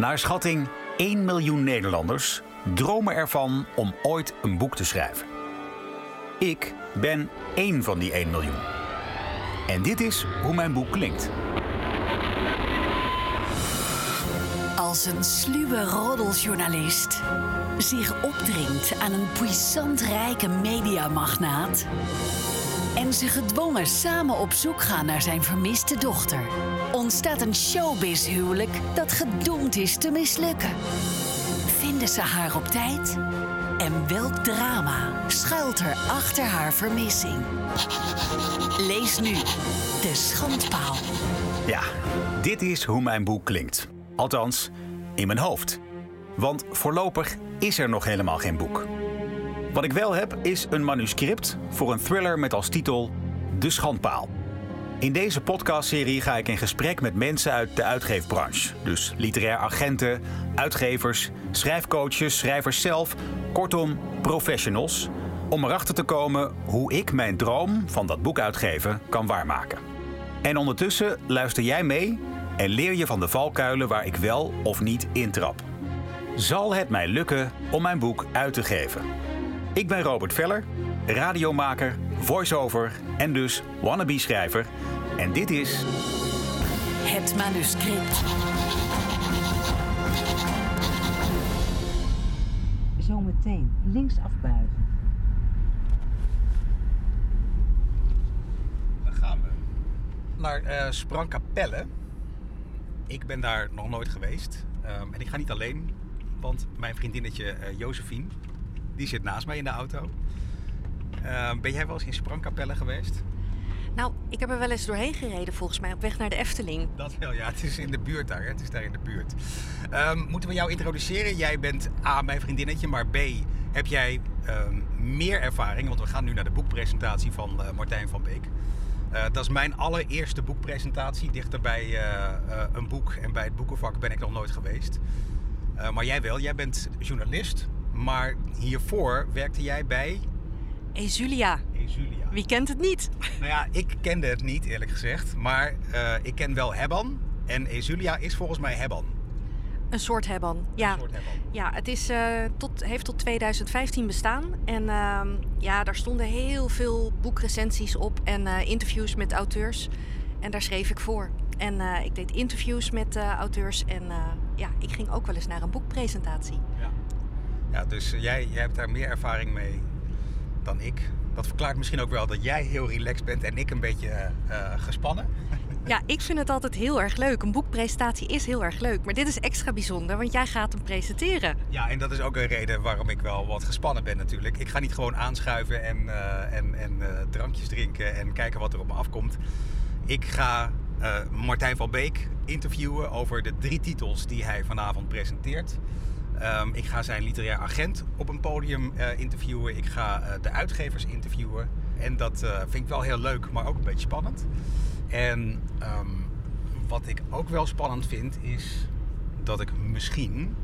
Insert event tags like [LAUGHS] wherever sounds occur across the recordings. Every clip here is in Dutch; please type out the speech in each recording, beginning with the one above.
Naar schatting 1 miljoen Nederlanders dromen ervan om ooit een boek te schrijven. Ik ben één van die 1 miljoen. En dit is hoe mijn boek klinkt. Als een sluwe roddeljournalist zich opdringt aan een puissant rijke mediamagnaat en ze gedwongen samen op zoek gaan naar zijn vermiste dochter, ontstaat een showbiz-huwelijk dat gedoemd is te mislukken. Vinden ze haar op tijd? En welk drama schuilt er achter haar vermissing? Lees nu De Schandpaal. Ja, dit is hoe mijn boek klinkt. Althans, in mijn hoofd. Want voorlopig is er nog helemaal geen boek. Wat ik wel heb is een manuscript voor een thriller met als titel De Schandpaal. In deze podcastserie ga ik in gesprek met mensen uit de uitgeefbranche. Dus literair agenten, uitgevers, schrijfcoaches, schrijvers zelf, kortom professionals. Om erachter te komen hoe ik mijn droom van dat boek uitgeven kan waarmaken. En ondertussen luister jij mee en leer je van de valkuilen waar ik wel of niet intrap. Zal het mij lukken om mijn boek uit te geven? Ik ben Robert Veller, radiomaker, voice-over en dus wannabe-schrijver. En dit is Het manuscript. Zometeen links afbuigen. Dan gaan we naar eh Sprangkapelle. Ik ben daar nog nooit geweest. Ehm, en ik ga niet alleen, want mijn vriendinnetje eh Josephine, die zit naast mij in de auto. Ehm, ben jij wel eens in Sprangkapelle geweest? Nou, ik heb er wel eens doorheen gereden volgens mij op weg naar de Efteling. Dat wel, ja. Het is in de buurt daar. Hè? Het is daar in de buurt. Ehm, moeten we jou introduceren? Jij bent A, mijn vriendinnetje, maar B, heb jij ehm, meer ervaring? Want we gaan nu naar de boekpresentatie van eh, Martijn van Beek. Eh, dat is mijn allereerste boekpresentatie. Dichter bij eh, een boek en bij het boekenvak ben ik nog nooit geweest. Maar jij wel. Jij bent journalist. Maar hiervoor werkte jij bij Ezulia, Ezulia. wie kent het niet? Nou ja, ik kende het niet eerlijk gezegd. Maar eh, ik ken wel Hebban. En Ezulia is volgens mij Hebban. Een soort Hebban. Ja, Een soort Hebban. ja het is, eh, tot, heeft tot 2015 bestaan. En ehm, ja, daar stonden heel veel boekrecensies op en eh, interviews met auteurs. En daar schreef ik voor. En ik deed interviews met auteurs. En ja, ik ging ook wel eens naar een boekpresentatie. Ja, ja dus jij, jij hebt daar meer ervaring mee dan ik. Dat verklaart misschien ook wel dat jij heel relaxed bent en ik een beetje eh, gespannen. Ja, ik vind het altijd heel erg leuk. Een boekpresentatie is heel erg leuk. Maar dit is extra bijzonder, want jij gaat hem presenteren. Ja, en dat is ook een reden waarom ik wel wat gespannen ben natuurlijk. Ik ga niet gewoon aanschuiven en, eh, en, en drankjes drinken en kijken wat er op me afkomt. Ik ga Martijn van Beek interviewen over de drie titels die hij vanavond presenteert. Ehm, ik ga zijn literair agent op een podium eh, interviewen. Ik ga eh, de uitgevers interviewen. En dat eh, vind ik wel heel leuk, maar ook een beetje spannend. En ehm, wat ik ook wel spannend vind, is dat ik misschien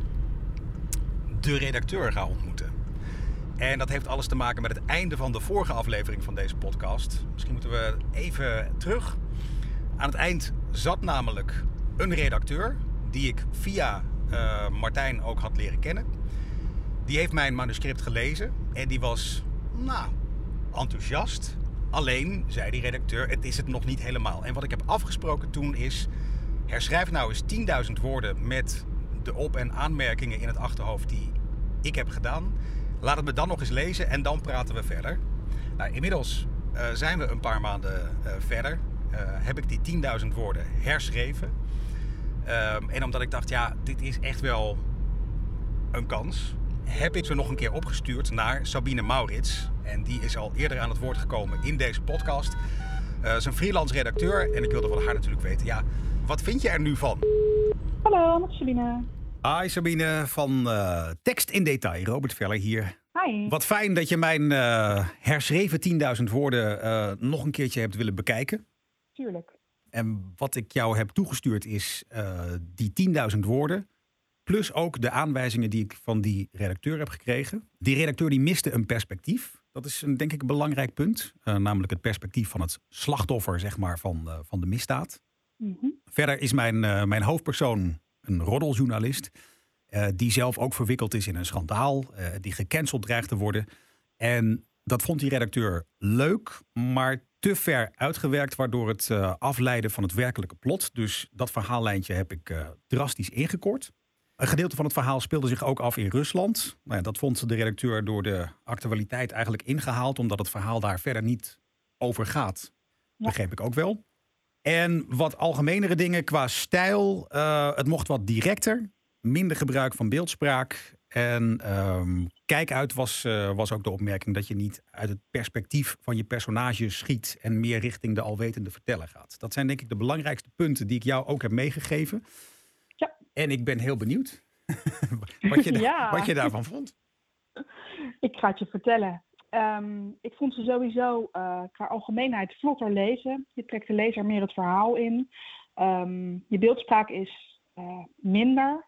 de redacteur ga ontmoeten. En dat heeft alles te maken met het einde van de vorige aflevering van deze podcast. Misschien moeten we even terug. Aan het eind zat namelijk een redacteur die ik via eh, Martijn ook had leren kennen. Die heeft mijn manuscript gelezen en die was, nou, enthousiast. Alleen, zei die redacteur, het is het nog niet helemaal. En wat ik heb afgesproken toen is, herschrijf nou eens 10.000 woorden met de op- en aanmerkingen in het achterhoofd die ik heb gedaan. Laat het me dan nog eens lezen en dan praten we verder. Nou, inmiddels eh, zijn we een paar maanden eh, verder. Eh, heb ik die 10.000 woorden herschreven. Ehm, en omdat ik dacht, ja, dit is echt wel een kans, heb ik ze nog een keer opgestuurd naar Sabine Maurits. En die is al eerder aan het woord gekomen in deze podcast. Eh, ze is een freelance redacteur en ik wilde van haar natuurlijk weten, ja, wat vind je er nu van? Hallo, met Sabine. Hi Sabine van eh, Tekst in Detail, Robert Veller hier. Hi. Wat fijn dat je mijn eh, herschreven 10.000 woorden nog een keertje hebt willen bekijken. Tuurlijk. En wat ik jou heb toegestuurd is eh, die 10.000 woorden. Plus ook de aanwijzingen die ik van die redacteur heb gekregen. Die redacteur die miste een perspectief. Dat is een, denk ik een belangrijk punt. Eh, namelijk het perspectief van het slachtoffer zeg maar, van, eh, van de misdaad. Mhm. Verder is mijn, mijn hoofdpersoon een roddeljournalist. die zelf ook verwikkeld is in een schandaal. die gecanceld dreigt te worden. En dat vond die redacteur leuk, maar te ver uitgewerkt, waardoor het eh, afleidde van het werkelijke plot. Dus dat verhaallijntje heb ik eh, drastisch ingekort. Een gedeelte van het verhaal speelde zich ook af in Rusland. Nou ja, dat vond de redacteur door de actualiteit eigenlijk ingehaald, omdat het verhaal daar verder niet over gaat. Ja. Begreep ik ook wel. En wat algemenere dingen qua stijl. eh, het mocht wat directer. Minder gebruik van beeldspraak. En ehm, kijk uit was, eh, was ook de opmerking dat je niet uit het perspectief van je personage schiet en meer richting de alwetende verteller gaat. Dat zijn denk ik de belangrijkste punten die ik jou ook heb meegegeven. Ja. En ik ben heel benieuwd [LAUGHS] wat, je, [LAUGHS] Ja. wat je daarvan vond. Ik ga het je vertellen. Ehm, ik vond ze sowieso eh, qua algemeenheid vlotter lezen. Je trekt de lezer meer het verhaal in. Ehm, je beeldspraak is eh, minder.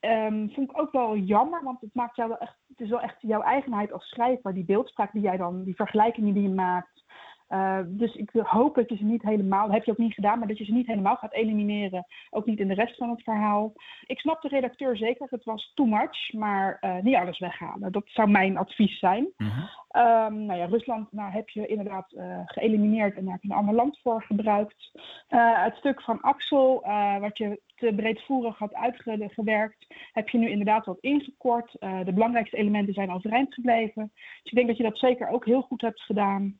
Ehm, vond ik ook wel jammer, want het, maakt jou wel echt, het is wel echt jouw eigenheid als schrijver, die beeldspraak die jij dan, die vergelijkingen die je maakt. Eh, dus ik hoop dat je ze niet helemaal, dat heb je ook niet gedaan, maar dat je ze niet helemaal gaat elimineren. Ook niet in de rest van het verhaal. Ik snap de redacteur zeker, het was too much, maar eh, niet alles weghalen. Dat zou mijn advies zijn. Ehm, nou ja, Rusland nou, heb je inderdaad eh, geëlimineerd en daar heb je een ander land voor gebruikt. Het stuk van Axel, wat je te breedvoerig had uitgewerkt, heb je nu inderdaad wat ingekort. De belangrijkste elementen zijn overeind gebleven. Dus ik denk dat je dat zeker ook heel goed hebt gedaan.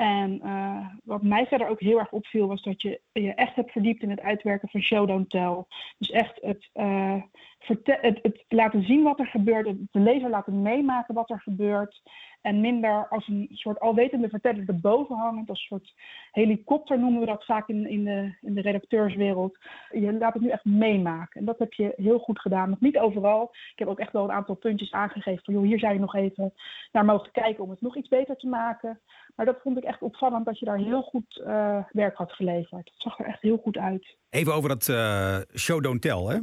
En eh, wat mij verder ook heel erg opviel, was dat je je echt hebt verdiept in het uitwerken van show don't tell. Dus echt het, eh, het, het laten zien wat er gebeurt, het de lezer laten meemaken wat er gebeurt. En minder als een soort alwetende verteller erboven hangend, als een soort helikopter noemen we dat vaak in, in, de, in de redacteurswereld. Je laat het nu echt meemaken. En dat heb je heel goed gedaan. Nog niet overal. Ik heb ook echt wel een aantal puntjes aangegeven van joh, hier zou je nog even naar mogen kijken om het nog iets beter te maken. Maar dat vond ik echt opvallend dat je daar heel goed eh, werk had geleverd. Het zag er echt heel goed uit. Even over dat eh, show don't tell, hè?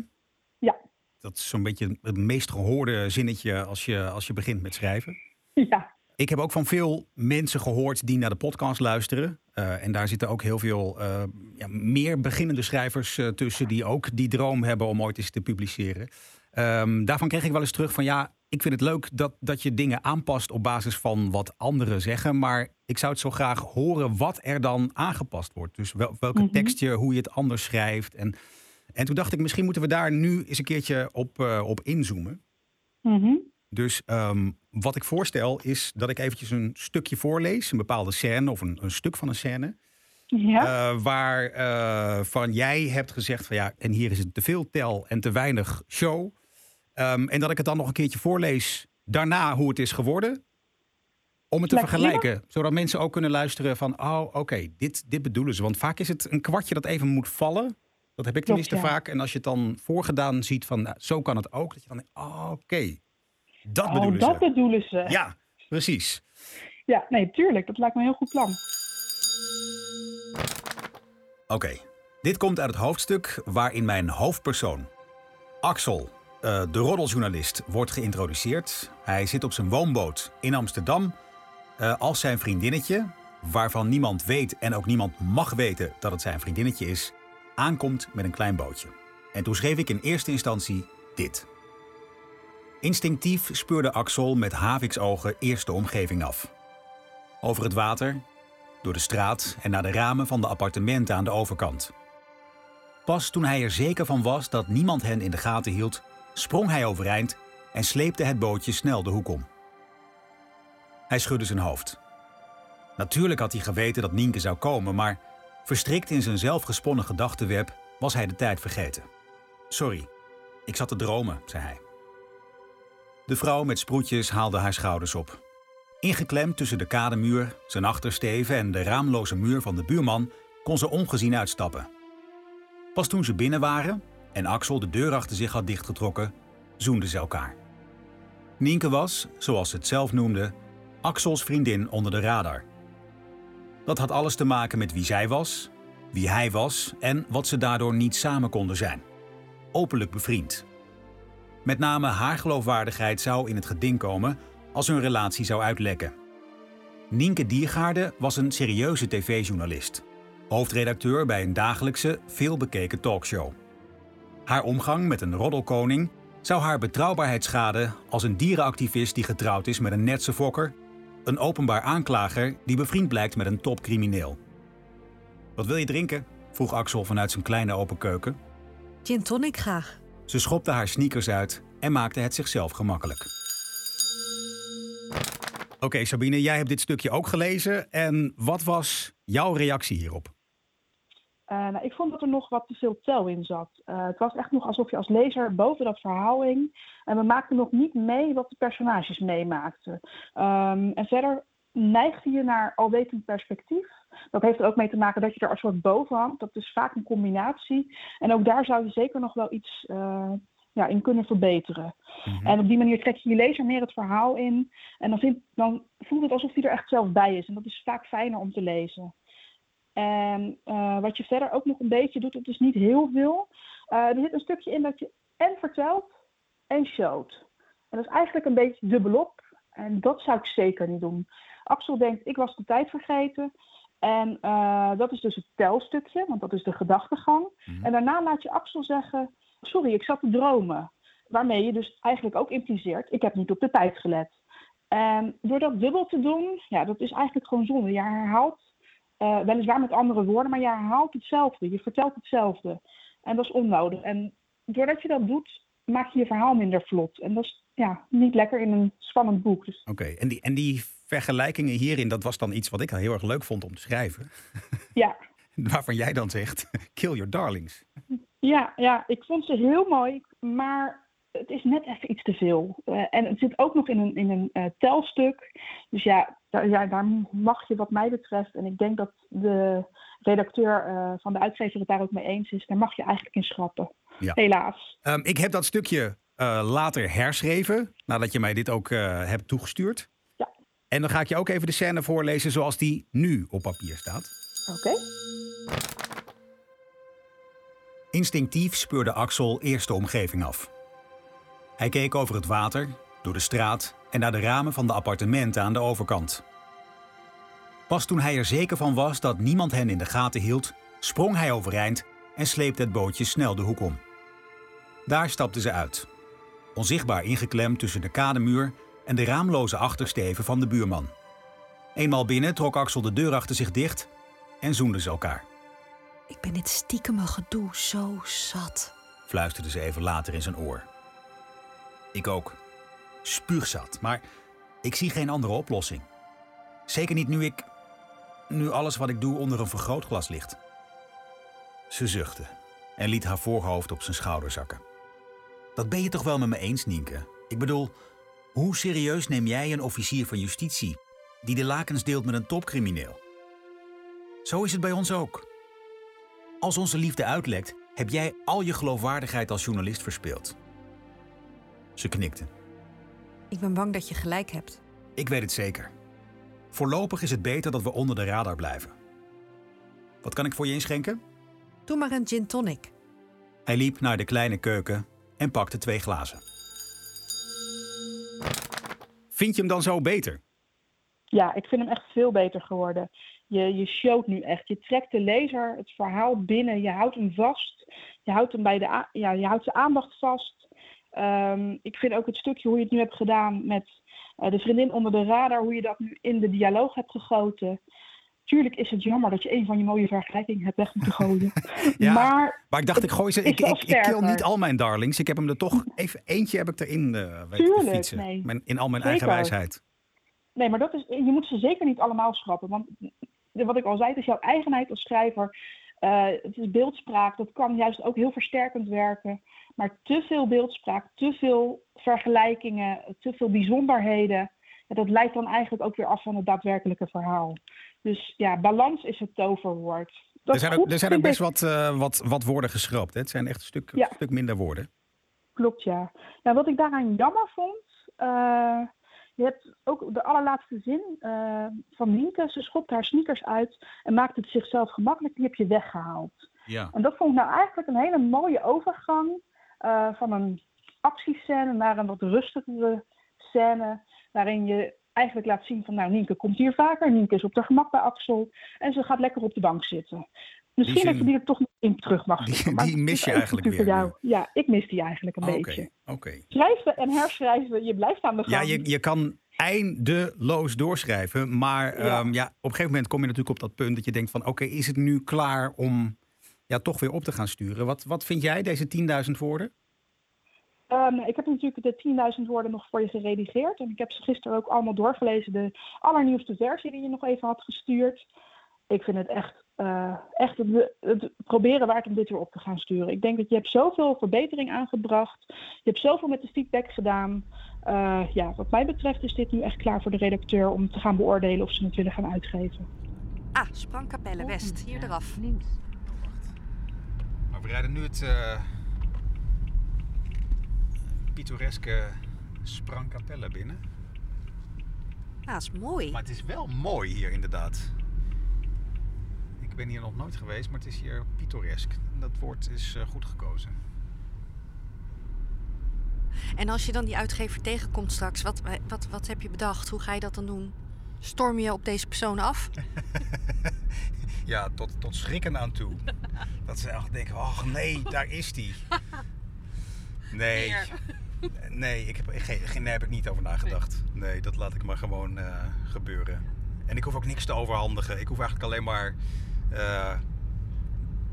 Dat is zo'n beetje het meest gehoorde zinnetje als je, als je begint met schrijven. Ja, Ik heb ook van veel mensen gehoord die naar de podcast luisteren. Eh, en daar zitten ook heel veel eh, ja, meer beginnende schrijvers eh, tussen die ook die droom hebben om ooit eens te publiceren. Ehm, daarvan kreeg ik wel eens terug van ja, ik vind het leuk dat, dat je dingen aanpast op basis van wat anderen zeggen. Maar ik zou het zo graag horen wat er dan aangepast wordt. Dus wel, welke Mhm. tekstje, hoe je het anders schrijft. En, en toen dacht ik, misschien moeten we daar nu eens een keertje op, eh, op inzoomen. Mhm. Dus ehm, wat ik voorstel is dat ik eventjes een stukje voorlees, een bepaalde scène of een, een stuk van een scène, ja. eh, waar eh, van jij hebt gezegd van ja, en hier is het te veel tel en te weinig show. Ehm, en dat ik het dan nog een keertje voorlees daarna hoe het is geworden. Om het te vergelijken, zodat mensen ook kunnen luisteren van, oh oké, dit, dit bedoelen ze. Want vaak is het een kwartje dat even moet vallen. Dat heb ik tenminste ja. vaak. En als je het dan voorgedaan ziet van, nou, zo kan het ook. Dat je dan denkt, oh, oké, dat oh, bedoelen dat ze. bedoelen ze. Ja, precies. Ja, nee, tuurlijk. Dat lijkt me een heel goed plan. Oké, dit komt uit het hoofdstuk waarin mijn hoofdpersoon, Axel, eh, de roddeljournalist, wordt geïntroduceerd. Hij zit op zijn woonboot in Amsterdam eh, als zijn vriendinnetje, waarvan niemand weet en ook niemand mag weten dat het zijn vriendinnetje is, aankomt met een klein bootje. En toen schreef ik in eerste instantie dit. Instinctief speurde Axel met haviksogen eerst de omgeving af. Over het water, door de straat en naar de ramen van de appartementen aan de overkant. Pas toen hij er zeker van was dat niemand hen in de gaten hield, sprong hij overeind en sleepte het bootje snel de hoek om. Hij schudde zijn hoofd. Natuurlijk had hij geweten dat Nienke zou komen, maar verstrikt in zijn zelfgesponnen gedachtenweb was hij de tijd vergeten. Sorry, ik zat te dromen, zei hij. De vrouw met sproetjes haalde haar schouders op. Ingeklemd tussen de kademuur, zijn achtersteven en de raamloze muur van de buurman kon ze ongezien uitstappen. Pas toen ze binnen waren en Axel de deur achter zich had dichtgetrokken, zoenden ze elkaar. Nienke was, zoals ze het zelf noemde, Axels vriendin onder de radar. Dat had alles te maken met wie zij was, wie hij was en wat ze daardoor niet samen konden zijn. Openlijk bevriend. Met name haar geloofwaardigheid zou in het geding komen als hun relatie zou uitlekken. Nienke Diergaarde was een serieuze tv-journalist. Hoofdredacteur bij een dagelijkse, veelbekeken talkshow. Haar omgang met een roddelkoning zou haar betrouwbaarheid schaden als een dierenactivist die getrouwd is met een netse fokker, een openbaar aanklager die bevriend blijkt met een topcrimineel. Wat wil je drinken? vroeg Axel vanuit zijn kleine open keuken. Gin tonic graag. Ze schopte haar sneakers uit en maakte het zichzelf gemakkelijk. Oké, Sabine, jij hebt dit stukje ook gelezen. En wat was jouw reactie hierop? Uh, nou, ik vond dat er nog wat te veel tel in zat. Uh, het was echt nog alsof je als lezer boven dat verhaal hing. En we maakten nog niet mee wat de personages meemaakten. Um, en verder neigde je naar alwetend perspectief. Dat heeft er ook mee te maken dat je er als soort boven hangt. Dat is vaak een combinatie. En ook daar zou je zeker nog wel iets uh, ja, in kunnen verbeteren. Mm-hmm. En op die manier trek je je lezer meer het verhaal in. En dan, vind, dan voelt het alsof hij er echt zelf bij is. En dat is vaak fijner om te lezen. En uh, wat je verder ook nog een beetje doet, dat is niet heel veel. Uh, er zit een stukje in dat je en vertelt en showt. En dat is eigenlijk een beetje dubbelop. En dat zou ik zeker niet doen. Axel denkt, ik was de tijd vergeten. En uh, dat is dus het telstukje, want dat is de gedachtegang. Mm-hmm. En daarna laat je Axel zeggen, sorry, ik zat te dromen. Waarmee je dus eigenlijk ook impliceert, ik heb niet op de tijd gelet. En door dat dubbel te doen, ja, dat is eigenlijk gewoon zonde. Je herhaalt uh, weliswaar met andere woorden, maar je herhaalt hetzelfde. Je vertelt hetzelfde. En dat is onnodig. En doordat je dat doet, maak je je verhaal minder vlot. En dat is ja, niet lekker in een spannend boek. Dus... Oké, okay. en, die, en die vergelijkingen hierin, dat was dan iets wat ik heel erg leuk vond om te schrijven. [LAUGHS] Ja. Waarvan jij dan zegt, [LAUGHS] kill your darlings. Ja, ja, ik vond ze heel mooi, maar het is net even iets te veel. Uh, en het zit ook nog in een, in een uh, telstuk. Dus ja daar, ja, daar mag je wat mij betreft, en ik denk dat de redacteur uh, van de uitgever het daar ook mee eens is, daar mag je eigenlijk in schrappen. Ja. Helaas. Um, ik heb dat stukje later herschreven, nadat je mij dit ook hebt toegestuurd. Ja. En dan ga ik je ook even de scène voorlezen zoals die nu op papier staat. Oké. Okay. Instinctief speurde Axel eerst de omgeving af. Hij keek over het water, door de straat en naar de ramen van de appartementen aan de overkant. Pas toen hij er zeker van was dat niemand hen in de gaten hield, sprong hij overeind en sleepte het bootje snel de hoek om. Daar stapten ze uit, onzichtbaar ingeklemd tussen de kademuur en de raamloze achtersteven van de buurman. Eenmaal binnen trok Axel de deur achter zich dicht en zoenden ze elkaar. Ik ben dit stiekeme gedoe zo zat, fluisterde ze even later in zijn oor. Ik ook. Spuugzat, maar ik zie geen andere oplossing. Zeker niet nu ik. nu alles wat ik doe onder een vergrootglas ligt. Ze zuchtte en liet haar voorhoofd op zijn schouder zakken. Dat ben je toch wel met me eens, Nienke? Ik bedoel, hoe serieus neem jij een officier van justitie die de lakens deelt met een topcrimineel? Zo is het bij ons ook. Als onze liefde uitlekt, heb jij al je geloofwaardigheid als journalist verspeeld. Ze knikte. Ik ben bang dat je gelijk hebt. Ik weet het zeker. Voorlopig is het beter dat we onder de radar blijven. Wat kan ik voor je inschenken? Doe maar een gin tonic. Hij liep naar de kleine keuken en pakte twee glazen. Vind je hem dan zo beter? Ja, ik vind hem echt veel beter geworden. Je, je showt nu echt. Je trekt de lezer het verhaal binnen. Je houdt hem vast. Je houdt, hem bij de ja, je houdt zijn aandacht vast. Um, ik vind ook het stukje hoe je het nu hebt gedaan met uh, de vriendin onder de radar, hoe je dat nu in de dialoog hebt gegoten. Tuurlijk is het jammer dat je een van je mooie vergelijkingen hebt weg moeten gooien. [LAUGHS] ja, maar, maar ik dacht, ik gooi ze. Ik, ik, ik kill niet al mijn darlings. Ik heb hem er toch even eentje heb ik erin uh, weten fietsen. Nee. Mijn, in al mijn zeker. eigen wijsheid. Nee, maar dat is, je moet ze zeker niet allemaal schrappen. Want wat ik al zei, het is jouw eigenheid als schrijver. Uh, het is beeldspraak. Dat kan juist ook heel versterkend werken. Maar te veel beeldspraak, te veel vergelijkingen, te veel bijzonderheden. Dat leidt dan eigenlijk ook weer af van het daadwerkelijke verhaal. Dus ja, balans is het toverwoord. Dat er zijn, ook, er zijn ook best wat, uh, wat, wat woorden geschrapt. Hè? Het zijn echt een stuk, ja. stuk minder woorden. Klopt, ja. Nou, wat ik daaraan jammer vond. Uh, je hebt ook de allerlaatste zin uh, van Nienke. Ze schopt haar sneakers uit en maakt het zichzelf gemakkelijk. Die heb je weggehaald. Ja. En dat vond ik nou eigenlijk een hele mooie overgang uh, van een actiescène naar een wat rustigere scène. Waarin je eigenlijk laat zien van nou Nienke komt hier vaker. Nienke is op haar gemak bij Axel. En ze gaat lekker op de bank zitten. Misschien zin- dat je die er toch nog in terug mag Die- die mis is je eigenlijk weer voor jou. Ja, ik mis die eigenlijk een beetje. oké. Schrijven en herschrijven, je blijft aan de Ja, gang. je, je kan eindeloos doorschrijven. Maar Ja. ehm, ja, op een gegeven moment kom je natuurlijk op dat punt dat je denkt van... oké, is het nu klaar om ja, toch weer op te gaan sturen? Wat, wat vind jij, deze 10.000 woorden? Ehm, ik heb natuurlijk de 10.000 woorden nog voor je geredigeerd. En ik heb ze gisteren ook allemaal doorgelezen. De allernieuwste versie die je nog even had gestuurd. Ik vind het echt, eh, echt het, het proberen waard om dit weer op te gaan sturen. Ik denk dat je hebt zoveel verbetering aangebracht. Je hebt zoveel met de feedback gedaan. Eh, ja, wat mij betreft is dit nu echt klaar voor de redacteur om te gaan beoordelen of ze het willen gaan uitgeven. Ah, Sprangkapelle West, hier eraf. Links. Maar we rijden nu het eh pittoreske Sprangkapelle binnen. Ah, dat is mooi. Maar het is wel mooi hier inderdaad. Ik ben hier nog nooit geweest, maar het is hier pittoresk. Dat woord is eh, goed gekozen. En als je dan die uitgever tegenkomt straks, wat, wat, wat heb je bedacht? Hoe ga je dat dan doen? Storm je op deze persoon af? [LAUGHS] Ja, tot, tot schrikken aan toe. Dat ze echt denken, oh nee, daar is die. [LAUGHS] Nee. Nee, ik heb, geen, geen, daar heb ik niet over nagedacht. Nee, dat laat ik maar gewoon eh, gebeuren. En ik hoef ook niks te overhandigen. Ik hoef eigenlijk alleen maar eh,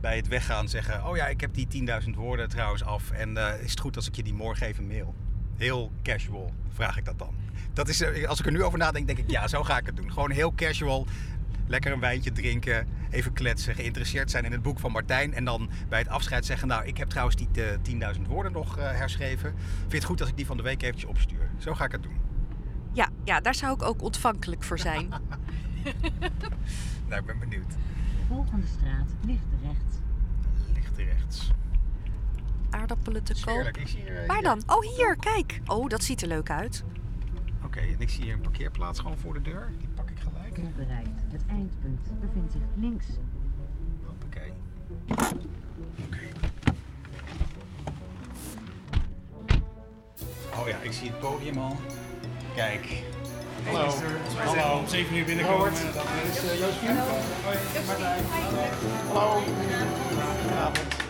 bij het weggaan zeggen... Oh ja, ik heb die 10.000 woorden trouwens af. En eh, is het goed als ik je die morgen even mail? Heel casual vraag ik dat dan. Dat is, eh, als ik er nu over nadenk, denk ik, ja, zo ga ik het doen. Gewoon heel casual. Lekker een wijntje drinken, even kletsen, geïnteresseerd zijn in het boek van Martijn. En dan bij het afscheid zeggen, nou, ik heb trouwens die eh, 10.000 woorden nog herschreven. Vind je het goed als ik die van de week eventjes opstuur? Zo ga ik het doen. Ja, ja, daar zou ik ook ontvankelijk voor zijn. [LAUGHS] Nou, ik ben benieuwd. Volgende straat, licht rechts. Licht rechts. Aardappelen te koop. Heerlijk. Ik zie hier, eh, Waar hier- dan? Oh, hier, kijk. Oh, dat ziet er leuk uit. Oké, en ik zie hier een parkeerplaats gewoon voor de deur. Die pak ik gelijk. Bereikt. Het eindpunt bevindt zich links. Hoppakee. Oké. Oh ja, ik zie het podium al. Kijk. Hallo. Hallo. Om 7 uur binnenkomen. Dat is uh, Josephine. Hoi, Martijn. Hallo. Goedenavond.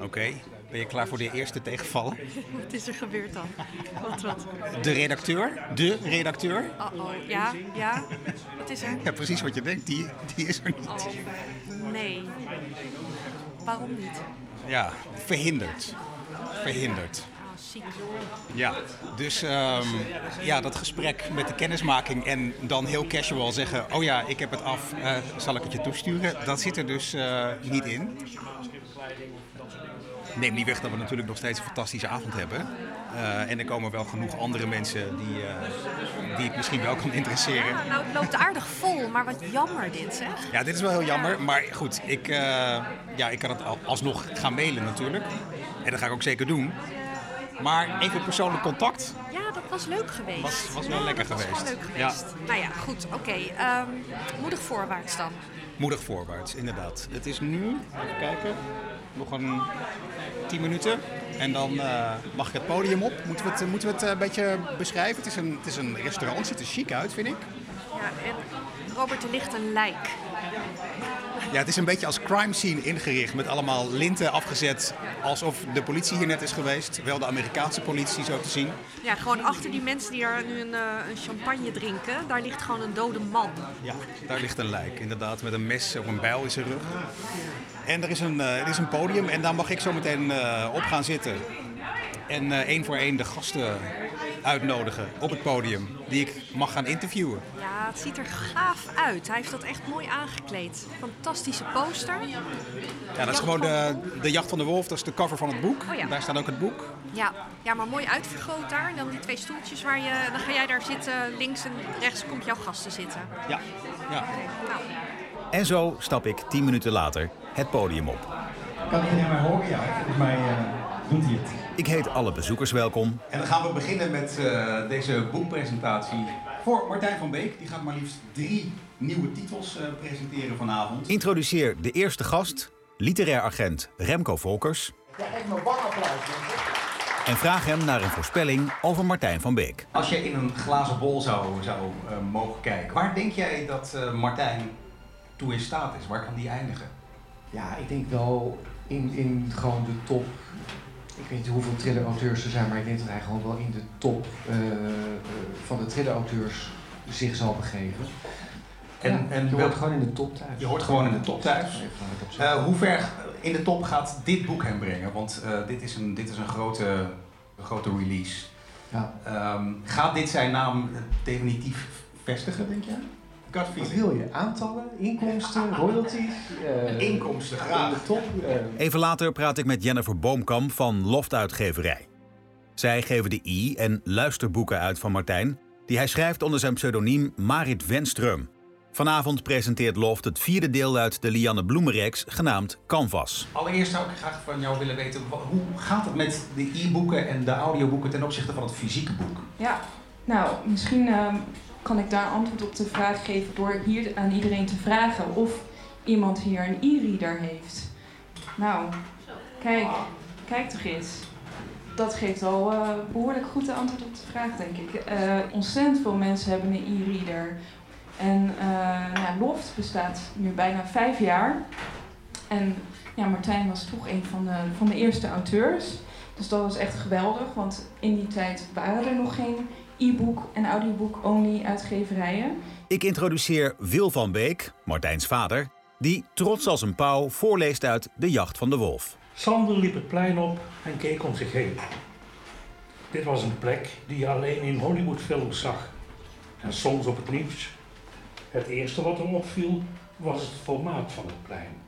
Oké, ben je klaar voor de eerste tegenvallen? [LAUGHS] Wat is er gebeurd dan? Wat, wat? De redacteur? De redacteur? Oh, oh, ja, ja. Wat is er? Ja, precies wat je denkt. Die, die is er niet. Oh, nee. Waarom niet? Ja, verhinderd. Verhinderd. Ja, dus ehm, ja, dat gesprek met de kennismaking en dan heel casual zeggen: Oh ja, ik heb het af, eh, zal ik het je toesturen? Dat zit er dus eh, niet in. Neem niet weg dat we natuurlijk nog steeds een fantastische avond hebben. Eh, en er komen wel genoeg andere mensen die, eh, die het misschien wel kan interesseren. Nou, het loopt aardig vol, maar wat jammer dit, zeg. Ja, dit is wel heel jammer. Maar goed, ik, ja, ik kan het al- alsnog gaan mailen natuurlijk. En dat ga ik ook zeker doen. Maar even persoonlijk contact. Ja, dat was leuk geweest. Was- was wel Ja, lekker dat was geweest. wel leuk Ja. geweest. Nou ja, goed. Oké. ehm, moedig voorwaarts dan. Moedig voorwaarts, inderdaad. Het is nu, even kijken, nog een 10 minuten. En dan eh, mag ik het podium op. Moeten we het, moeten we het eh, een beetje beschrijven? Het is, een, het is een restaurant, het ziet er chic uit, vind ik. Ja, en Robert, er ligt een lijk. Ja, het is een beetje als crime scene ingericht met allemaal linten afgezet. Alsof de politie hier net is geweest. Wel de Amerikaanse politie, zo te zien. Ja, gewoon achter die mensen die daar nu een, eh, een champagne drinken, daar ligt gewoon een dode man. Ja, daar ligt een lijk, inderdaad, met een mes of een bijl in zijn rug. En er is een, eh, er is een podium en daar mag ik zo meteen eh, op gaan zitten. En één voor één de gasten uitnodigen op het podium, die ik mag gaan interviewen. Ja, het ziet er gaaf uit. Hij heeft dat echt mooi aangekleed. Fantastische poster. Ja, dat is gewoon de, de Jacht van de Wolf, dat is de cover van het boek. Oh ja. Daar staat ook het boek. Ja, ja, maar mooi uitvergroot daar. En dan die twee stoeltjes waar je... Dan ga jij daar zitten. Links en rechts komt jouw gasten zitten. Ja, ja. Nou, En zo stap ik tien minuten later het podium op. Kan iedereen mij horen? Ja, volgens mij eh, doet hij het. Ik heet alle bezoekers welkom. En dan gaan we beginnen met eh, deze boekpresentatie voor Martijn van Beek. Die gaat maar liefst drie nieuwe titels eh, presenteren vanavond. Introduceer de eerste gast, literair agent Remco Volkers. Ja, echt een warm applaus, en vraag hem naar een voorspelling over Martijn van Beek. Als je in een glazen bol zou, zou eh, mogen kijken, waar denk jij dat eh, Martijn toe in staat is? Waar kan die eindigen? Ja, ik denk wel in, in gewoon de top. Ik weet niet hoeveel thriller-auteurs er zijn, maar ik denk dat hij gewoon wel in de top eh, eh, van de thriller-auteurs zich zal begeven. En, Ja, en je wel- hoort gewoon in de top thuis. Je hoort gewoon in de top thuis. Eh, hoe ver in de top gaat dit boek hem brengen? Want dit is een, dit is een grote, een grote release. Ja. Ehm, gaat dit zijn naam definitief vestigen, denk jij? Wat wil je? Aantallen, inkomsten, [LAUGHS] royalties? eh, Inkomsten, In graag. de top? eh, Even later praat ik met Jennifer Boomkamp van Loft Uitgeverij. Zij geven de i- en luisterboeken uit van Martijn, die hij schrijft onder zijn pseudoniem Marit Wenström. Vanavond presenteert Loft het vierde deel uit de Lianne Bloemenreeks, genaamd Canvas. Allereerst zou ik graag van jou willen weten, hoe gaat het met de e-boeken en de audioboeken ten opzichte van het fysieke boek? Ja, nou, misschien ehm, kan ik daar antwoord op de vraag geven door hier aan iedereen te vragen of iemand hier een e-reader heeft. Nou, kijk, kijk toch eens. Dat geeft al eh, behoorlijk goed de antwoord op de vraag, denk ik. Eh ontzettend veel mensen hebben een e-reader. En nou, Loft bestaat nu bijna vijf jaar. En ja, Martijn was toch een van de, van de eerste auteurs. Dus dat was echt geweldig, want in die tijd waren er nog geen e-book en audiobook-only uitgeverijen. Ik introduceer Wil van Beek, Martijns vader, die trots als een pauw voorleest uit De Jacht van de Wolf. Sander liep het plein op en keek om zich heen. Dit was een plek die je alleen in Hollywoodfilms zag. En soms op het nieuws. Het eerste wat hem opviel was het formaat van het plein.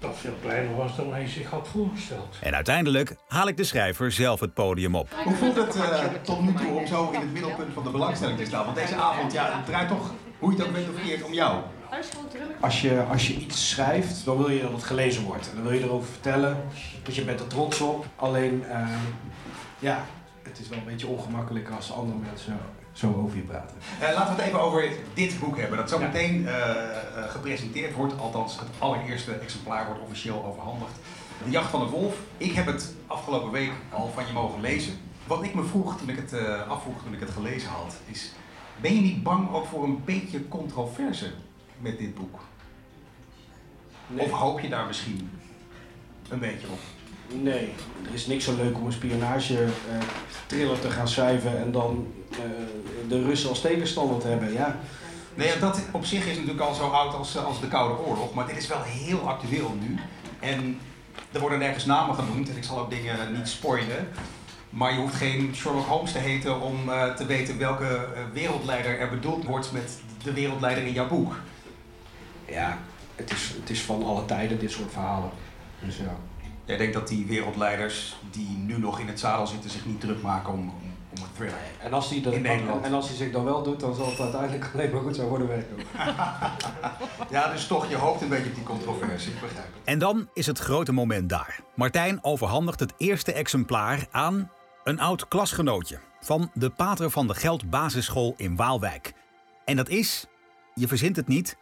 Dat veel kleiner was dan hij zich had voorgesteld. En uiteindelijk haal ik de schrijver zelf het podium op. Hoe voelt het eh, tot nu toe om zo in het middelpunt van de belangstelling te staan? Want deze avond, ja, het draait toch, hoe je het ook bent of verkeerd, om jou. Als je, als je iets schrijft, dan wil je dat het gelezen wordt. En dan wil je erover vertellen, dus je bent er trots op. Alleen, eh, ja, het is wel een beetje ongemakkelijk als andere mensen zo over je praten. Eh, laten we het even over dit boek hebben. Dat zo meteen eh, eh, gepresenteerd wordt. Althans, het allereerste exemplaar wordt officieel overhandigd. De Jacht van de Wolf. Ik heb het afgelopen week al van je mogen lezen. Wat ik me vroeg toen ik het eh, afvroeg toen ik het gelezen had, is... Ben je niet bang ook voor een beetje controverse met dit boek? Of hoop je daar misschien een beetje op? Nee, er is niks zo leuk om een spionage eh, thriller te gaan schrijven en dan de Russen als tegenstander te hebben. Ja, Nee, dat op zich is natuurlijk al zo oud als, eh, als de Koude Oorlog, maar dit is wel heel actueel nu. En er worden nergens namen genoemd en ik zal ook dingen niet spoilen. Maar je hoeft geen Sherlock Holmes te heten om eh, te weten welke eh, wereldleider er bedoeld wordt met de wereldleider in jouw boek. ja het, is, het is van alle tijden dit soort verhalen. Dus ja. Jij denkt dat die wereldleiders die nu nog in het zadel zitten zich niet druk maken om, om, om een thriller. En als, hij dat, In Nederland. en als hij zich dan wel doet, dan zal het uiteindelijk [LAUGHS] alleen maar goed zijn voor de werk. Ja, dus toch, je hoopt een beetje op die controverse, ik begrijp het. En dan is het grote moment daar. Martijn overhandigt het eerste exemplaar aan een oud klasgenootje van de pater van de Geld Basisschool in Waalwijk. En dat is, je verzint het niet,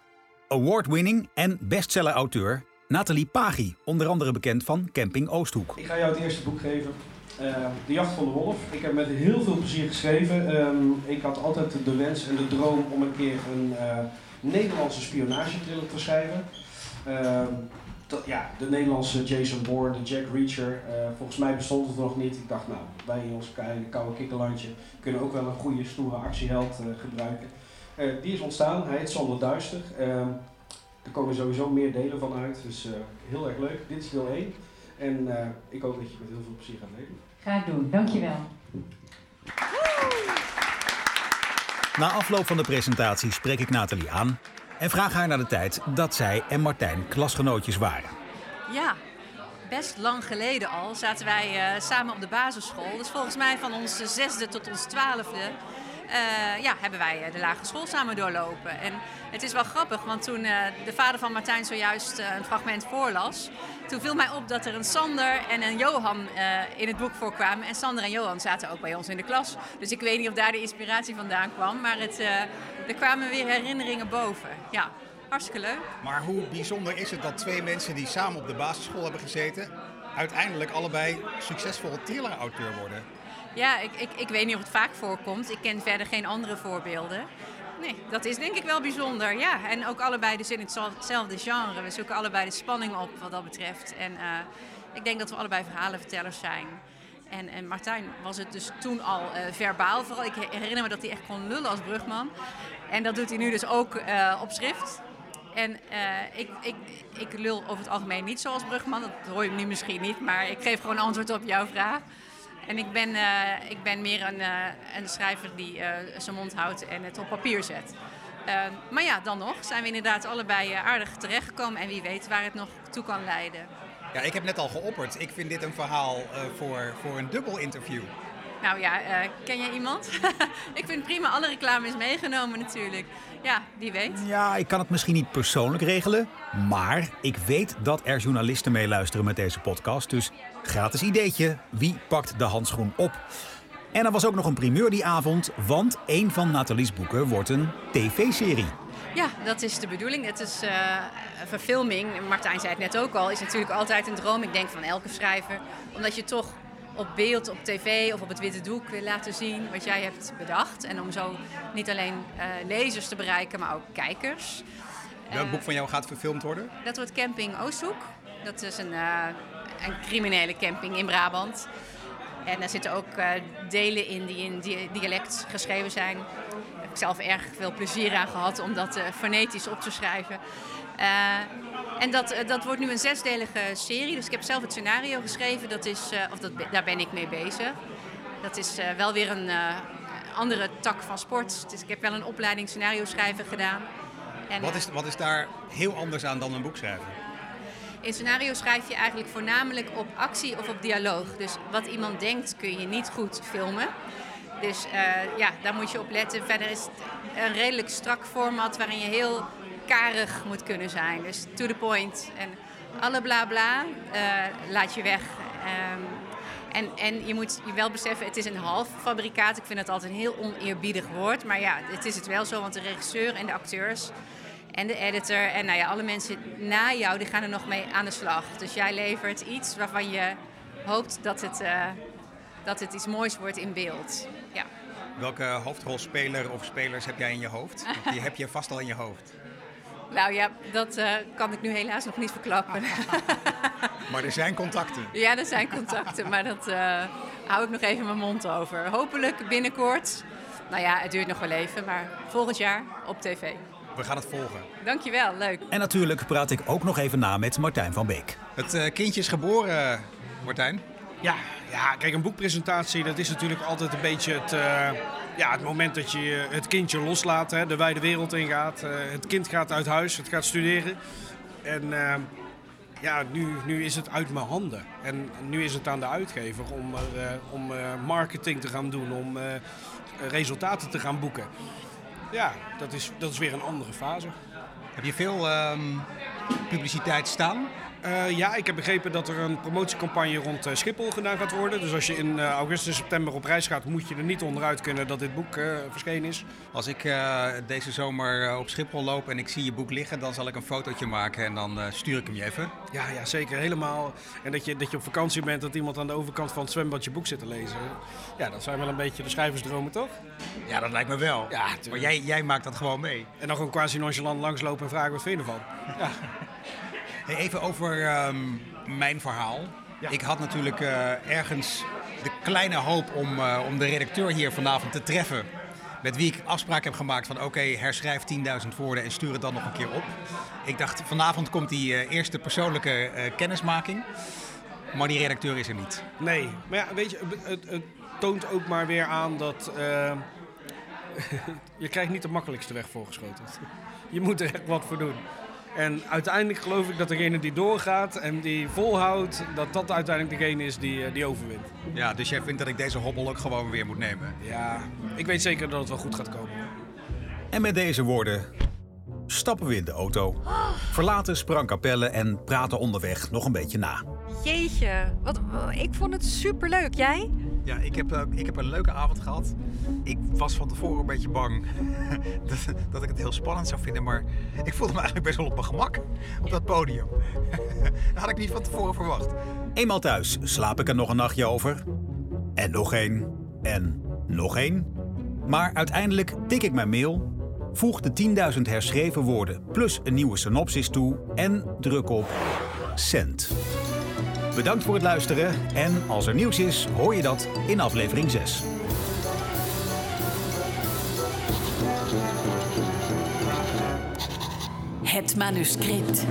award-winning en bestseller-auteur Nathalie Paghi, onder andere bekend van Camping Oosthoek. Ik ga jou het eerste boek geven. Eh, de Jacht van de Wolf. Ik heb met heel veel plezier geschreven. Ehm, ik had altijd de wens en de droom om een keer een eh, Nederlandse spionagetriller te schrijven. Ehm, ja, de Nederlandse Jason Bourne, de Jack Reacher. eh, volgens mij bestond het nog niet. Ik dacht, nou, wij in ons koude kikkerlandje kunnen ook wel een goede, stoere actieheld eh, gebruiken. Die is ontstaan. Hij heet Sander Duister. Ehm, er komen sowieso meer delen van uit, dus heel erg leuk. Dit is deel 1. En ik hoop dat je met heel veel plezier gaat lezen. Ga ik doen, dankjewel. Na afloop van de presentatie spreek ik Nathalie aan en vraag haar naar de tijd dat zij en Martijn klasgenootjes waren. Ja, best lang geleden al zaten wij eh, samen op de basisschool. Dus volgens mij van ons zesde tot ons twaalfde eh, ja, hebben wij eh, de lagere school samen doorlopen. En het is wel grappig, want toen eh, de vader van Martijn zojuist een fragment voorlas... toen viel mij op dat er een Sander en een Johan in het boek voorkwamen. En Sander en Johan zaten ook bij ons in de klas. Dus ik weet niet of daar de inspiratie vandaan kwam. Maar het, er kwamen weer herinneringen boven. Ja, hartstikke leuk. Maar hoe bijzonder is het dat twee mensen die samen op de basisschool hebben gezeten, uiteindelijk allebei succesvol thriller-auteur worden. Ja, ik, ik, ik weet niet of het vaak voorkomt. Ik ken verder geen andere voorbeelden. Nee, dat is denk ik wel bijzonder. Ja, en ook allebei dus in hetzelfde genre. We zoeken allebei de spanning op wat dat betreft. En eh, ik denk dat we allebei verhalenvertellers zijn. En, en Martijn was het dus toen al uh, verbaal. Vooral ik herinner me dat hij echt kon lullen als brugman. En dat doet hij nu dus ook uh, op schrift. En ik, ik, ik lul over het algemeen niet zoals brugman. Dat hoor je nu misschien niet, maar ik geef gewoon antwoord op jouw vraag. En ik ben, uh, ik ben meer een, uh, een schrijver die zijn mond houdt en het op papier zet. maar ja, dan nog zijn we inderdaad allebei aardig terechtgekomen. En wie weet waar het nog toe kan leiden. Ja, ik heb net al geopperd. Ik vind dit een verhaal voor, voor een dubbel interview. Nou ja, uh, ken jij iemand? [LAUGHS] ik vind prima, alle reclame is meegenomen natuurlijk. Ja, wie weet. Ja, ik kan het misschien niet persoonlijk regelen. Maar ik weet dat er journalisten meeluisteren met deze podcast. Dus gratis ideetje. Wie pakt de handschoen op? En er was ook nog een primeur die avond, want een van Nathalie's boeken wordt een tv-serie. Ja, dat is de bedoeling. Het is uh, verfilming. Martijn zei het net ook al, is natuurlijk altijd een droom. Ik denk van elke schrijver. Omdat je toch op beeld, op tv of op het witte doek wil laten zien wat jij hebt bedacht. En om zo niet alleen uh, lezers te bereiken, maar ook kijkers. Welk uh, boek van jou gaat verfilmd worden? Dat wordt Camping Oosthoek. Dat is een, uh, een criminele camping in Brabant. En daar zitten ook delen in die in dialect geschreven zijn. Daar heb ik zelf erg veel plezier aan gehad om dat fonetisch op te schrijven. En dat, dat wordt nu een zesdelige serie. Dus ik heb zelf het scenario geschreven. Dat is, uh, of dat, daar ben ik mee bezig. Dat is uh, wel weer een andere tak van sport. Dus ik heb wel een opleiding scenario schrijven gedaan. En, wat, is, wat is daar heel anders aan dan een boek schrijven? In scenario schrijf je eigenlijk voornamelijk op actie of op dialoog. Dus wat iemand denkt kun je niet goed filmen. Dus ja, daar moet je op letten. Verder is het een redelijk strak format waarin je heel karig moet kunnen zijn. Dus to the point. En alle bla bla uh, laat je weg. Um, en, en je moet je wel beseffen, het is een half fabrikaat. Ik vind het altijd een heel oneerbiedig woord. Maar ja, het is het wel zo, want de regisseur en de acteurs en de editor en nou ja, alle mensen na jou, die gaan er nog mee aan de slag. Dus jij levert iets waarvan je hoopt dat het, uh, dat het iets moois wordt in beeld. Ja. Welke hoofdrolspeler of spelers heb jij in je hoofd? Die heb je vast al in je hoofd. [LAUGHS] Nou ja, dat uh, kan ik nu helaas nog niet verklappen. [LAUGHS] maar er zijn contacten. Ja, er zijn contacten, maar dat uh, hou ik nog even mijn mond over. Hopelijk binnenkort. Nou ja, het duurt nog wel even, maar volgend jaar op tv. We gaan het volgen. Dankjewel, leuk. En natuurlijk praat ik ook nog even na met Martijn van Beek. Het uh, kindje is geboren, Martijn. Ja, ja, kijk, een boekpresentatie, dat is natuurlijk altijd een beetje het, uh, ja, het moment dat je het kindje loslaat, hè, de wijde wereld ingaat. Uh, het kind gaat uit huis, het gaat studeren. En uh, ja, nu, nu is het uit mijn handen. En nu is het aan de uitgever om, om marketing te gaan doen, om resultaten te gaan boeken. Ja, dat is, dat is weer een andere fase. Heb je veel um, publiciteit staan? Uh, ja, ik heb begrepen dat er een promotiecampagne rond uh, Schiphol gedaan gaat worden. Dus als je in uh, augustus, september op reis gaat, moet je er niet onderuit kunnen dat dit boek verschenen is. Als ik deze zomer op Schiphol loop en ik zie je boek liggen, dan zal ik een fotootje maken en dan stuur ik hem je even. Ja, ja, zeker. Helemaal. En dat je, dat je op vakantie bent, dat iemand aan de overkant van het zwembad je boek zit te lezen. Ja, dat zijn wel een beetje de schrijversdromen, toch? Ja, dat lijkt me wel. Ja, maar jij, jij maakt dat gewoon mee. En dan gewoon quasi nonchalant langslopen en vragen wat vind je ervan. Ja. [LAUGHS] Hey, even over um, mijn verhaal. Ja. Ik had natuurlijk uh, ergens de kleine hoop om, uh, om de redacteur hier vanavond te treffen. Met wie ik afspraak heb gemaakt van oké, okay, herschrijf 10.000 woorden en stuur het dan nog een keer op. Ik dacht vanavond komt die uh, eerste persoonlijke kennismaking. Maar die redacteur is er niet. Nee, maar ja, weet je, het, het toont ook maar weer aan dat [LAUGHS] je krijgt niet de makkelijkste weg voorgeschoten. [LAUGHS] Je moet er echt wat voor doen. En uiteindelijk geloof ik dat degene die doorgaat en die volhoudt, dat dat uiteindelijk degene is die, die overwint. Ja, dus jij vindt dat ik deze hobbel ook gewoon weer moet nemen? Ja, ik weet zeker dat het wel goed gaat komen. En met deze woorden stappen we in de auto, verlaten Sprangkapelle en praten onderweg nog een beetje na. Jeetje, wat, ik vond het superleuk. Jij? Ja, ik heb, eh, ik heb een leuke avond gehad. Ik was van tevoren een beetje bang [LAUGHS] dat, dat ik het heel spannend zou vinden. Maar ik voelde me eigenlijk best wel op mijn gemak op dat podium. [LAUGHS] dat had ik niet van tevoren verwacht. Eenmaal thuis slaap ik er nog een nachtje over. En nog één. En nog één. Maar uiteindelijk tik ik mijn mail, voeg de 10.000 herschreven woorden plus een nieuwe synopsis toe en druk op send. Bedankt voor het luisteren en als er nieuws is, hoor je dat in aflevering 6. Het manuscript.